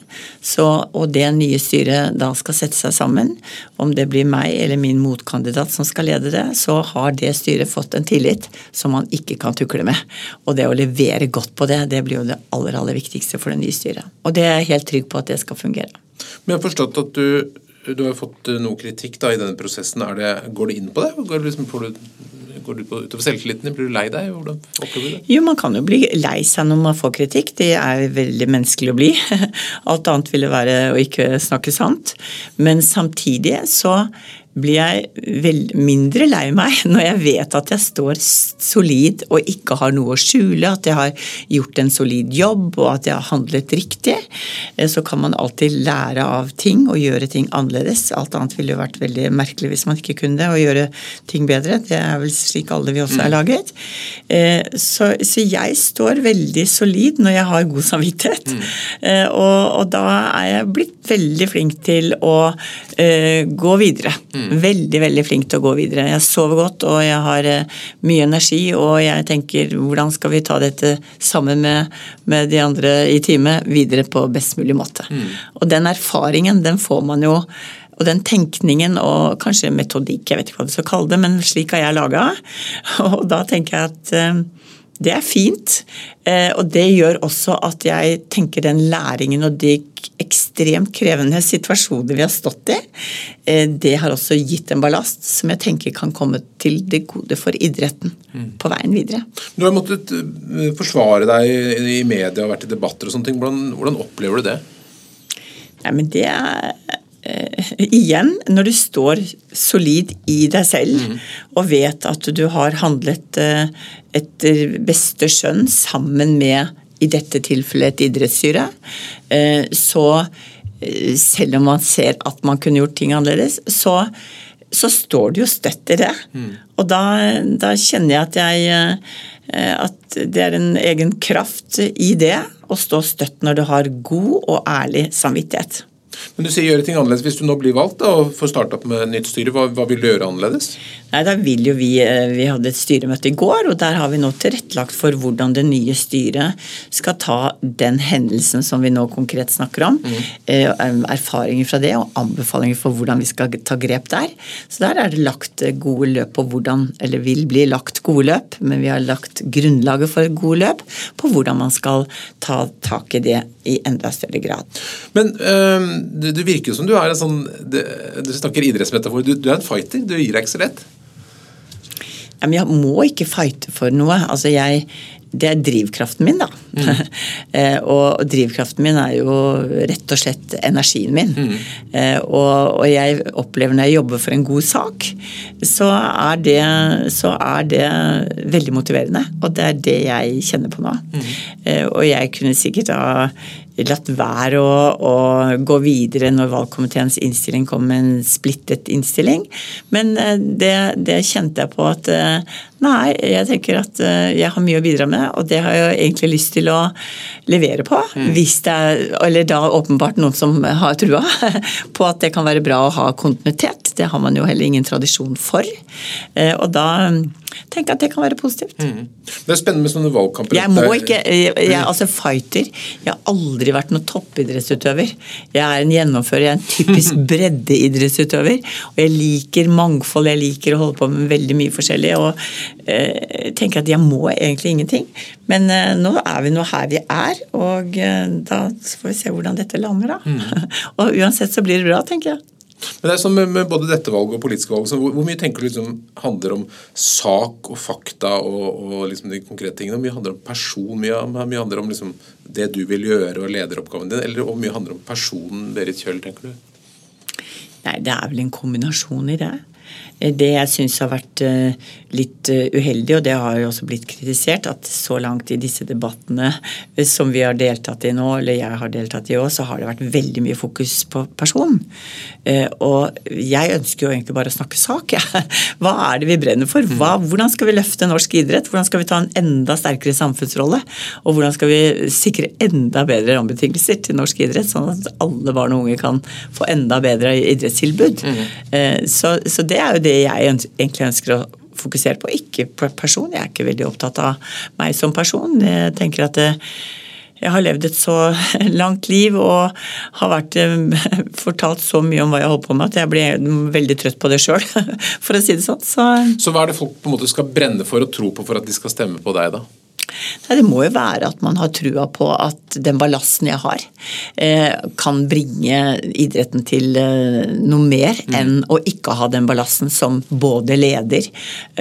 så, og det nye styret da skal sette seg sammen, om det blir meg eller min motkandidat som skal lede det, så har det styret fått en tillit som man ikke kan tukle med. Og det å levere godt på det, det blir jo det aller, aller viktigste for det nye styret. Og det er jeg helt trygg på at det skal fungere. Men jeg har forstått at du, du har fått eh, noe kritikk da, i denne prosessen. Det, går du inn på det? Går, liksom, du, Går det utover selvtilliten? Blir du lei deg? Hvordan opplever du det? Jo, man kan jo bli lei seg når man får kritikk. Det er veldig menneskelig å bli. Alt annet ville være å ikke snakke sant. Men samtidig så blir jeg vel mindre lei meg når jeg vet at jeg står solid og ikke har noe å skjule, at jeg har gjort en solid jobb og at jeg har handlet riktig. Eh, så kan man alltid lære av ting og gjøre ting annerledes. Alt annet ville jo vært veldig merkelig hvis man ikke kunne det, og gjøre ting bedre. Det er vel slik alle vi også er mm. laget. Eh, så, så jeg står veldig solid når jeg har god samvittighet. Mm. Eh, og, og, da er jeg blitt veldig flink til å gå videre. Mm. Mm. Veldig, veldig flink til å gå videre. Jeg sover godt og jeg har eh, mye energi, og jeg tenker hvordan skal vi ta dette sammen med, med de andre i teamet videre på best mulig måte. Mm. Og den erfaringen, den får man jo og den tenkningen og kanskje metodikk, jeg vet ikke hva du skal kalle det, men slik har jeg laga. Og da tenker jeg at eh, det er fint. Eh, og det gjør også at jeg tenker den læringen og de ekstremt krevende situasjoner vi har stått i, eh, det har også gitt en ballast som jeg tenker kan komme til det gode for idretten mm. på veien videre. Du har måttet eh, forsvare deg i media og vært i debatter og sånne ting. Hvordan, hvordan opplever du det? Nei, men det er Eh, igjen, når du står solid i deg selv mm. og vet at du har handlet eh, etter beste skjønn sammen med, i dette tilfellet, et idrettsstyre, eh, så selv om man ser at man kunne gjort ting annerledes, så, så står du jo støtt i det. Mm. Og da, da, kjenner jeg at jeg at det er en egen kraft i det å stå støtt når du har god og ærlig samvittighet. Men du sier gjøre ting annerledes. Hvis du nå blir valgt da, og får starte opp med nytt styre, hva, hva, vil du gjøre annerledes? Nei, da vil jo vi, eh, vi hadde et styremøte i går, og der har vi nå tilrettelagt for hvordan det nye styret skal ta den hendelsen som vi nå konkret snakker om. Mm. Erfaringer fra det og anbefalinger for hvordan vi skal ta grep der. Så der er det lagt eh, gode løp på hvordan, eller vil bli lagt gode løp, men vi har lagt grunnlaget for gode løp på hvordan man skal ta tak i det i enda større grad. Men øh, du, du, virker jo som du er en sånn Du, du snakker idrettsmetafor. Du, du, er en fighter. Du gir deg ikke så lett. Ja, men jeg må ikke fighte for noe. Altså jeg det er drivkraften min, da. Mm. Eh, og drivkraften min er jo rett og slett energien min. Mm. Eh, og, og, jeg opplever når jeg jobber for en god sak, så er det, så er det veldig motiverende. Og det er det jeg kjenner på nå. Mm. Eh, og jeg kunne sikkert ha latt være å, å, gå videre når valgkomiteens innstilling kom med en splittet innstilling. Men det, det kjente jeg på at Nei, jeg tenker at eh, jeg har mye å bidra med, og det har jeg egentlig lyst til å levere på. Mm. Hvis det er, eller da åpenbart noen som har trua på at det kan være bra å ha kontinuitet. Det har man jo heller ingen tradisjon for. Eh, og da tenker jeg at det kan være positivt. Mm. Det er spennende med sånne valgkamper. Jeg må ikke, jeg, jeg er altså fighter. Jeg har aldri vært noen toppidrettsutøver. Jeg er en gjennomfører, jeg er en typisk breddeidrettsutøver. Og jeg liker mangfold, jeg liker å holde på med veldig mye forskjellig. og eh, tenker at jeg må egentlig ingenting. Men eh, nå er vi nå her vi er, og eh, da får vi se hvordan dette lander, da. Mm. og uansett så blir det bra, tenker jeg. Men det er sånn med, med både dette valget og politiske valg, hvor, hvor, mye tenker du liksom handler om sak og fakta og, og liksom de konkrete tingene? Hvor mye handler om person? Mye, mye handler om liksom det du vil gjøre og lederoppgaven din? Eller hvor mye handler om personen Berit Kjøll, tenker du? Nei, det er vel en kombinasjon i det. Det jeg syns har vært eh, litt eh, uheldig, og det har jo også blitt kritisert, at så langt i disse debattene eh, som vi har deltatt i nå, eller jeg har deltatt i òg, så har det vært veldig mye fokus på person. Og jeg ønsker jo egentlig bare å snakke sak, jeg. Hva er det vi brenner for? Hva, hvordan skal vi løfte norsk idrett? Hvordan skal vi ta en enda sterkere samfunnsrolle? Og hvordan skal vi sikre enda bedre rammebetingelser til norsk idrett, sånn at alle barn og unge kan få enda bedre idrettstilbud? Mm. Så, så det er jo det jeg egentlig ønsker å fokusere på, ikke på person. Jeg er ikke veldig opptatt av meg som person. Jeg tenker at eh, jeg har levd et så langt liv og har vært eh, fortalt så mye om hva jeg holder på med at jeg blir veldig trøtt på det sjøl, for å si det sånn. Så, så hva er det folk på en måte skal brenne for og tro på for at de skal stemme på deg, da? Nei, Det må jo være at man har trua på at den ballasten jeg har, eh, kan bringe idretten til eh, noe mer mm. enn å ikke ha den ballasten som både leder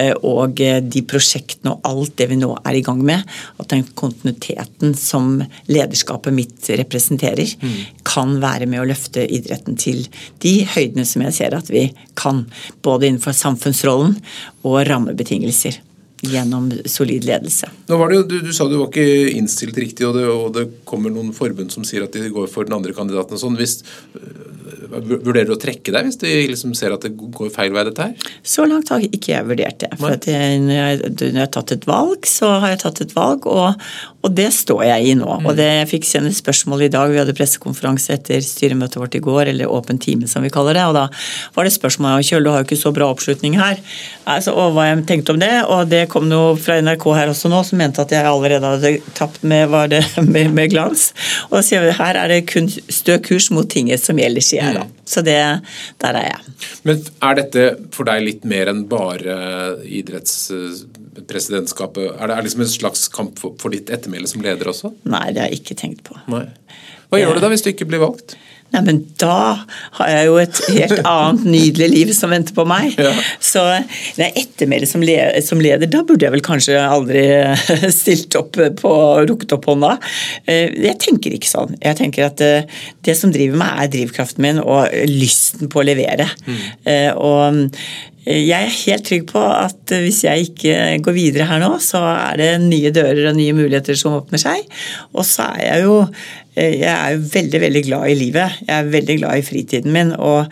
eh, og de prosjektene og alt det vi nå er i gang med. At den kontinuiteten som lederskapet mitt representerer, mm. kan være med å løfte idretten til de høydene som jeg ser at vi kan. Både innenfor samfunnsrollen og rammebetingelser gjennom solid ledelse. Nå var det jo, du, du sa du var ikke innstilt riktig, og det, og det, kommer noen forbund som sier at de går for den andre kandidaten. Sånn. Hvis, Vurderer du å trekke deg hvis de liksom ser at det går feil vei, dette her? Så langt har ikke jeg vurdert det. For jeg, når, jeg, har tatt et valg, så har jeg tatt et valg, og, og det står jeg i nå. Mm. Og det, Jeg fikk senere spørsmål i dag, vi hadde pressekonferanse etter styremøtet vårt i går, eller åpen time som vi kaller det, og da var det spørsmål om Kjøl, du har jo ikke så bra oppslutning her, altså, og hva jeg tenkte om det. Og det kom noe fra NRK her også nå, som mente at jeg allerede hadde tapt med, det, med, med glans. Og da sier vi her er det kun stø kurs mot tinget som gjelder, sier jeg da. Så det, der er jeg. Men er dette for deg litt mer enn bare idrettspresidentskapet? Er det er liksom en slags kamp for, for ditt ettermæle som leder også? Nei, det har jeg ikke tenkt på. Nei. Hva gjør du da hvis du ikke blir valgt? Nei, men da har jeg jo et helt annet nydelig liv som venter på meg. Ja. Så nei, ettermælet som, som, leder, da burde jeg vel kanskje aldri stilt opp på rukket opp hånda. Eh, jeg tenker ikke sånn. Jeg tenker at eh, det som driver meg, er drivkraften min og lysten på å levere. Mm. Og jeg er helt trygg på at hvis jeg ikke går videre her nå, så er det nye dører og nye muligheter som åpner seg. Og så er jeg jo jeg er jo veldig, veldig glad i livet. Jeg er veldig glad i fritiden min. Og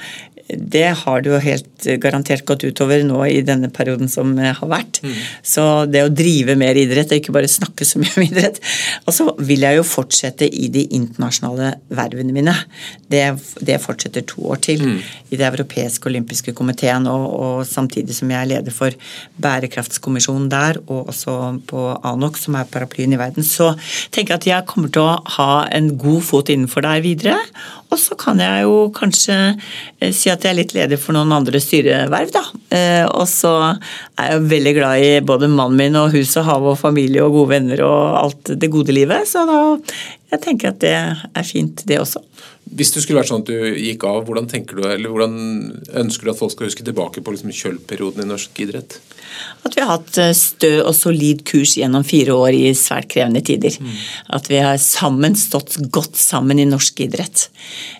det har det jo helt garantert gått utover nå i denne perioden som har vært. Mm. Så det å drive mer idrett, og ikke bare snakke så mye om idrett Og så vil jeg jo fortsette i de internasjonale vervene mine. Det, det fortsetter to år til mm. i Det europeiske olympiske komiteen, og, og, samtidig som jeg er leder for bærekraftskommisjonen der, og også på ANOK, som er paraplyen i verden, så tenker jeg at jeg kommer til å ha en god fot innenfor der videre. Og så kan jeg jo kanskje eh, si at jeg er litt ledig for noen andre styreverv, da. Eh, og så er jeg veldig glad i både mannen min og hus og hav og familie og gode venner og alt det gode livet. Så da jeg tenker at det er fint, det også. Hvis det skulle vært sånn at du gikk av, hvordan tenker du, eller hvordan ønsker du at folk skal huske tilbake på liksom kjølperioden i norsk idrett? At vi har hatt eh, stø og solid kurs gjennom fire år i svært krevende tider. Mm. At vi har sammen stått godt sammen i norsk idrett.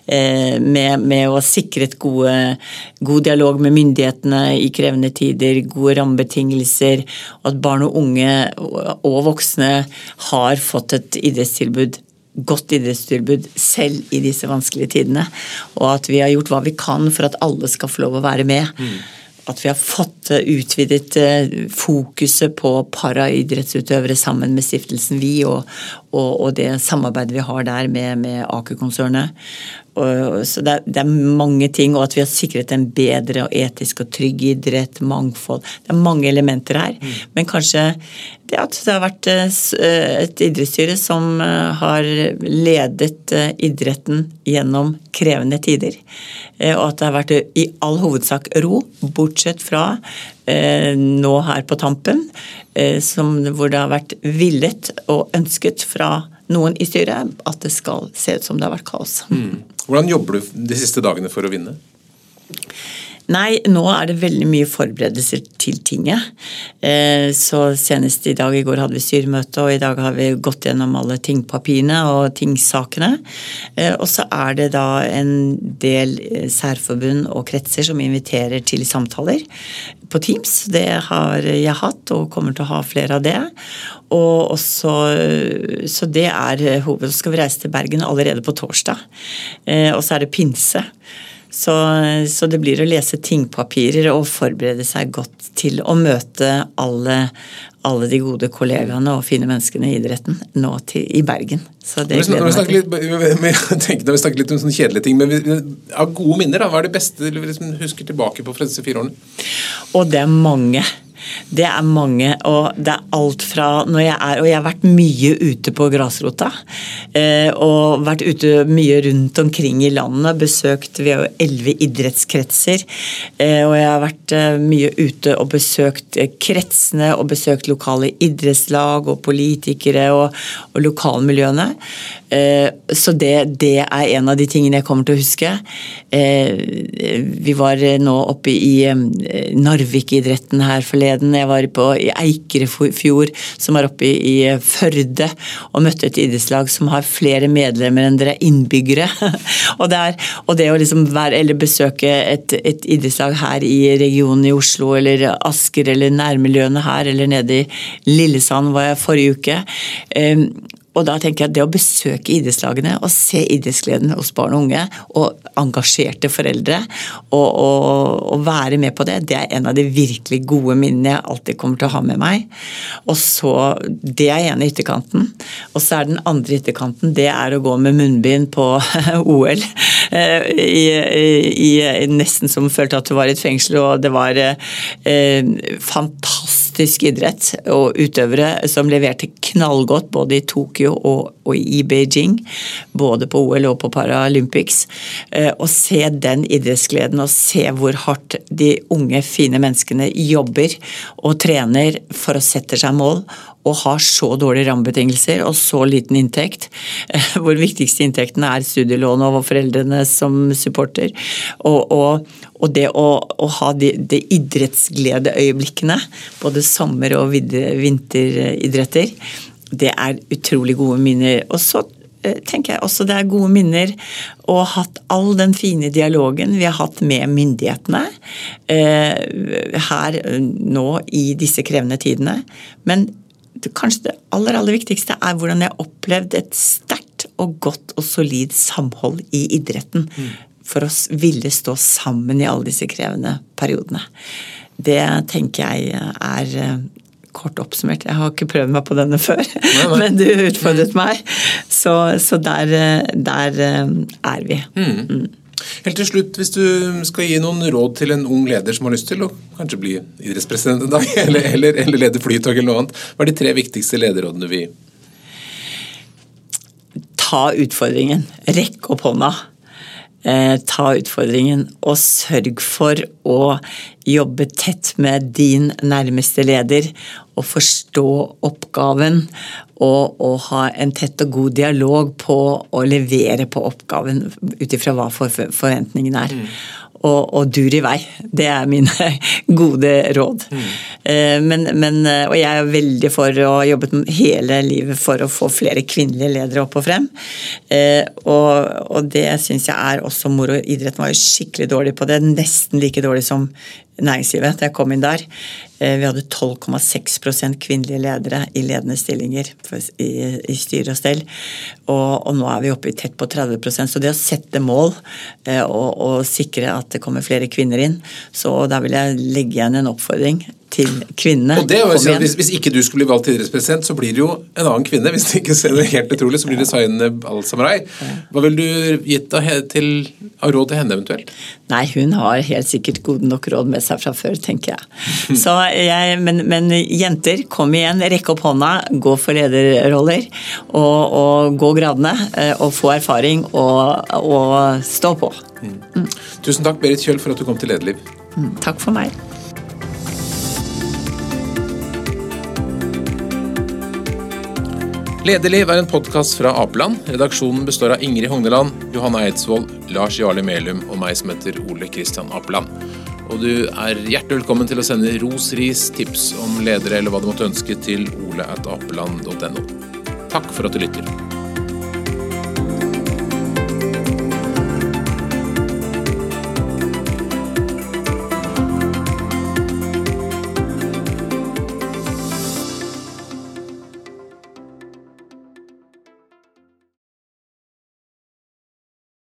Eh, med, med å ha sikret gode, god dialog med myndighetene i krevende tider, gode rammebetingelser, og at barn og unge og voksne har fått et idrettstilbud godt idrettstilbud selv i disse vanskelige tidene. Og at vi har gjort hva vi kan for at alle skal få lov å være med. Mm. At vi har fått utvidet eh, fokuset på paraidrettsutøvere sammen med stiftelsen Vi, og, og, og det samarbeidet vi har der med, med Aker-konsernet. Så det er, det er, mange ting, og at vi har sikret en bedre og etisk og trygg idrett, mangfold. Det er mange elementer her. Mm. Men kanskje det at det har vært eh, eh, et idrettsstyre som eh, har ledet idretten gjennom krevende tider. Og at det har vært i all hovedsak ro, bortsett fra nå her på tampen, hvor det har vært villet og ønsket fra noen i styret at det skal se ut som det har vært kaos. Mm. Hvordan jobber du de siste dagene for å vinne? Nei, nå er det veldig mye forberedelser til tinget. Eh, så senest i dag, i går hadde vi styremøte, og i dag har vi gått gjennom alle tingpapirene og tingsakene. Eh, og så er det da en del eh, særforbund og kretser som inviterer til samtaler på Teams. Det har jeg hatt, og kommer til å ha flere av det. Og også, så det er hovedet. Så skal vi reise til Bergen allerede på torsdag. Og så er det pinse. Så, så, det blir å lese tingpapirer og forberede seg godt til å møte alle, alle de gode kollegaene og fine menneskene i idretten nå til, i Bergen. Så det gleder jeg meg til. Når vi snakker litt om sånne kjedelige ting, men av gode minner, da, hva er det beste du liksom husker tilbake på fra disse fire årene? Og det er mange. Det er mange, og det er alt fra når jeg er Og jeg har vært mye ute på grasrota. Eh, og vært ute mye rundt omkring i landet. Besøkt Vi har jo elleve idrettskretser. Eh, og jeg har vært eh, mye ute og besøkt kretsene og besøkt lokale idrettslag og politikere og, og lokalmiljøene. Så det, det, er en av de tingene jeg kommer til å huske. Vi var nå oppe i Narvik-idretten her forleden. Jeg var på, Eikrefjord, som er oppe i Førde, og møtte et idrettslag som har flere medlemmer enn dere er innbyggere. og, det er, og, det å liksom være, eller besøke et, et idrettslag her i regionen i Oslo, eller Asker, eller nærmiljøene her, eller nede i Lillesand var jeg forrige uke. Og da tenker jeg at det å besøke idrettslagene og se idrettsgleden hos barn og unge, og engasjerte foreldre, og, og, og, være med på det, det er en av de virkelig gode minnene jeg alltid kommer til å ha med meg. Og så, Det er ene ytterkanten. Og så er den andre ytterkanten, det er å gå med munnbind på OL. Eh, I, i, i, nesten som følte at du var i et fengsel, og det var eh, fantastisk fantastisk idrett og utøvere som leverte knallgodt både i Tokyo og, og i Beijing. Både på OL og på Paralympics. Eh, å se den idrettsgleden og se hvor hardt de unge, fine menneskene jobber og trener for å sette seg mål og har så dårlige rammebetingelser og så liten inntekt, hvor viktigste inntekten er studielån og foreldrene som supporter. Og, og, og det å, å ha de, de idrettsgledeøyeblikkene, både sommer- og vinteridretter, det er utrolig gode minner. Og så eh, tenker jeg også det er gode minner å ha hatt all den fine dialogen vi har hatt med myndighetene eh, her nå i disse krevende tidene. Men kanskje det aller, aller viktigste er hvordan jeg opplevde et sterkt og godt og solid samhold i idretten. Mm. For å ville stå sammen i alle disse krevende periodene. Det tenker jeg er eh, kort oppsummert. Jeg har ikke prøvd meg på denne før, nei, nei. men du utfordret meg. Så, så der, eh, der, eh, er vi. Mm. Helt til slutt, hvis du skal gi noen råd til en ung leder som har lyst til å kanskje bli idrettspresident en dag, eller, eller, eller lede Flytog eller noe annet, hva er de tre viktigste lederrådene du vil? Ta utfordringen. Rekk opp hånda. Eh, ta utfordringen og sørg for å jobbe tett med din nærmeste leder og forstå oppgaven og, og, ha en tett og god dialog på å levere på oppgaven ut ifra hva forventningene er. Mm og, og dur i vei. Det er mine gode råd. Mm. Men, men, eh, og jeg er veldig for å ha jobbet hele livet for å få flere kvinnelige ledere opp og frem. Eh, og, og det syns jeg er også moro. Idretten var jo skikkelig dårlig på det. Nesten like dårlig som næringslivet da jeg kom inn der. Eh, vi hadde 12,6% kvinnelige ledere i ledende stillinger i, i styre og stell. Og, og, nå er vi oppe i tett på 30% Så det å sette mål eh, og, og sikre at det kommer flere kvinner inn, så da vil jeg legge igjen en oppfordring til kvinnene. Og det er si hvis, hvis, ikke du skulle bli valgt til idrettspresident, så blir det jo en annen kvinne. Hvis det ikke ser helt utrolig, så blir det Zainab Al-Samarai. Hva vil du gitt av, til, av råd til henne eventuelt? Nei, hun har helt sikkert gode nok råd med seg fra før, tenker jeg. jeg men, men, jenter, kom igjen, rekk opp hånda, gå for lederroller. Og, og gå gradene, eh, og få erfaring, og, og stå på. Mm. Tusen takk, Berit Kjøll, for at du kom til Lederliv. Mm, takk for meg. Lederliv er en podkast fra Apeland. Redaksjonen består av Ingrid Hogneland, Johanna Eidsvoll, Lars Jarle Melum og meg som heter Ole Kristian Apeland. Og du er hjertelig velkommen til å sende ros, ris, tips om ledere eller hva du måtte ønske til oleatapeland.no. Takk for at du lytter.